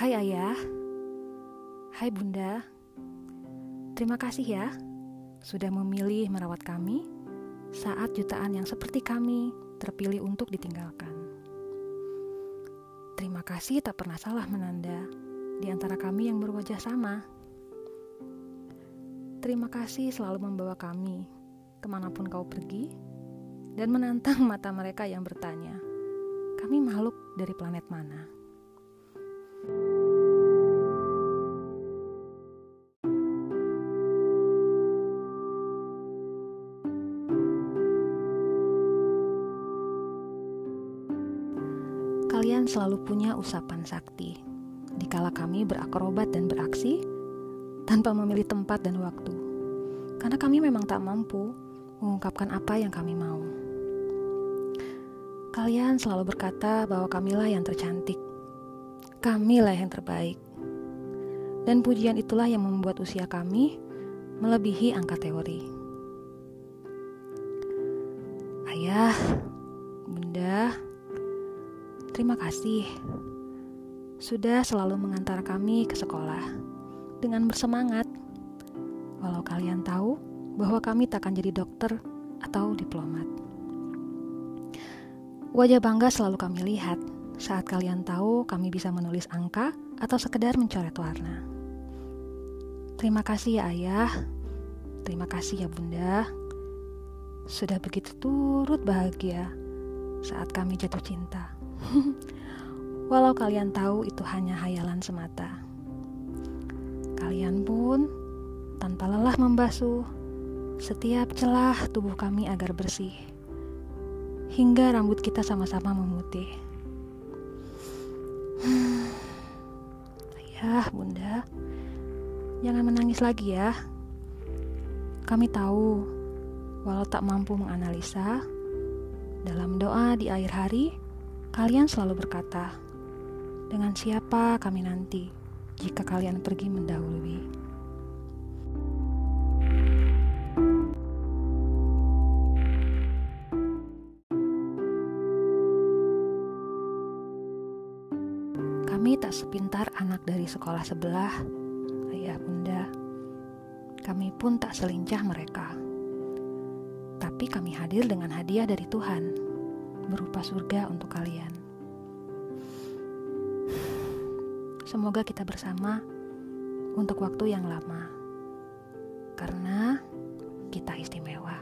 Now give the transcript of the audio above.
Hai ayah, hai bunda, terima kasih ya sudah memilih merawat kami saat jutaan yang seperti kami terpilih untuk ditinggalkan. Terima kasih tak pernah salah menanda di antara kami yang berwajah sama. Terima kasih selalu membawa kami ke mana pun kau pergi dan menantang mata mereka yang bertanya, kami makhluk dari planet mana? Kalian selalu punya usapan sakti. Dikala kami berakrobat dan beraksi tanpa memilih tempat dan waktu. Karena kami memang tak mampu mengungkapkan apa yang kami mau. Kalian selalu berkata bahwa kamilah yang tercantik. Kamilah yang terbaik. Dan pujian itulah yang membuat usia kami melebihi angka teori. Ayah, Bunda, Terima kasih sudah selalu mengantar kami ke sekolah dengan bersemangat. Walau kalian tahu bahwa kami tak akan jadi dokter atau diplomat. Wajah bangga selalu kami lihat saat kalian tahu kami bisa menulis angka atau sekedar mencoret warna. Terima kasih ya ayah, terima kasih ya bunda. Sudah begitu turut bahagia saat kami jatuh cinta. Walau kalian tahu itu hanya hayalan semata. Kalian pun tanpa lelah membasuh setiap celah tubuh kami agar bersih. Hingga rambut kita sama-sama memutih. Ayah, bunda, jangan menangis lagi ya. Kami tahu, walau tak mampu menganalisa, dalam doa di akhir hari, Kalian selalu berkata, "Dengan siapa kami nanti jika kalian pergi mendahului?" Kami tak sepintar anak dari sekolah sebelah, ayah bunda. Kami pun tak selincah mereka. Tapi kami hadir dengan hadiah dari Tuhan berupa surga untuk kalian. Semoga kita bersama untuk waktu yang lama, karena kita istimewa.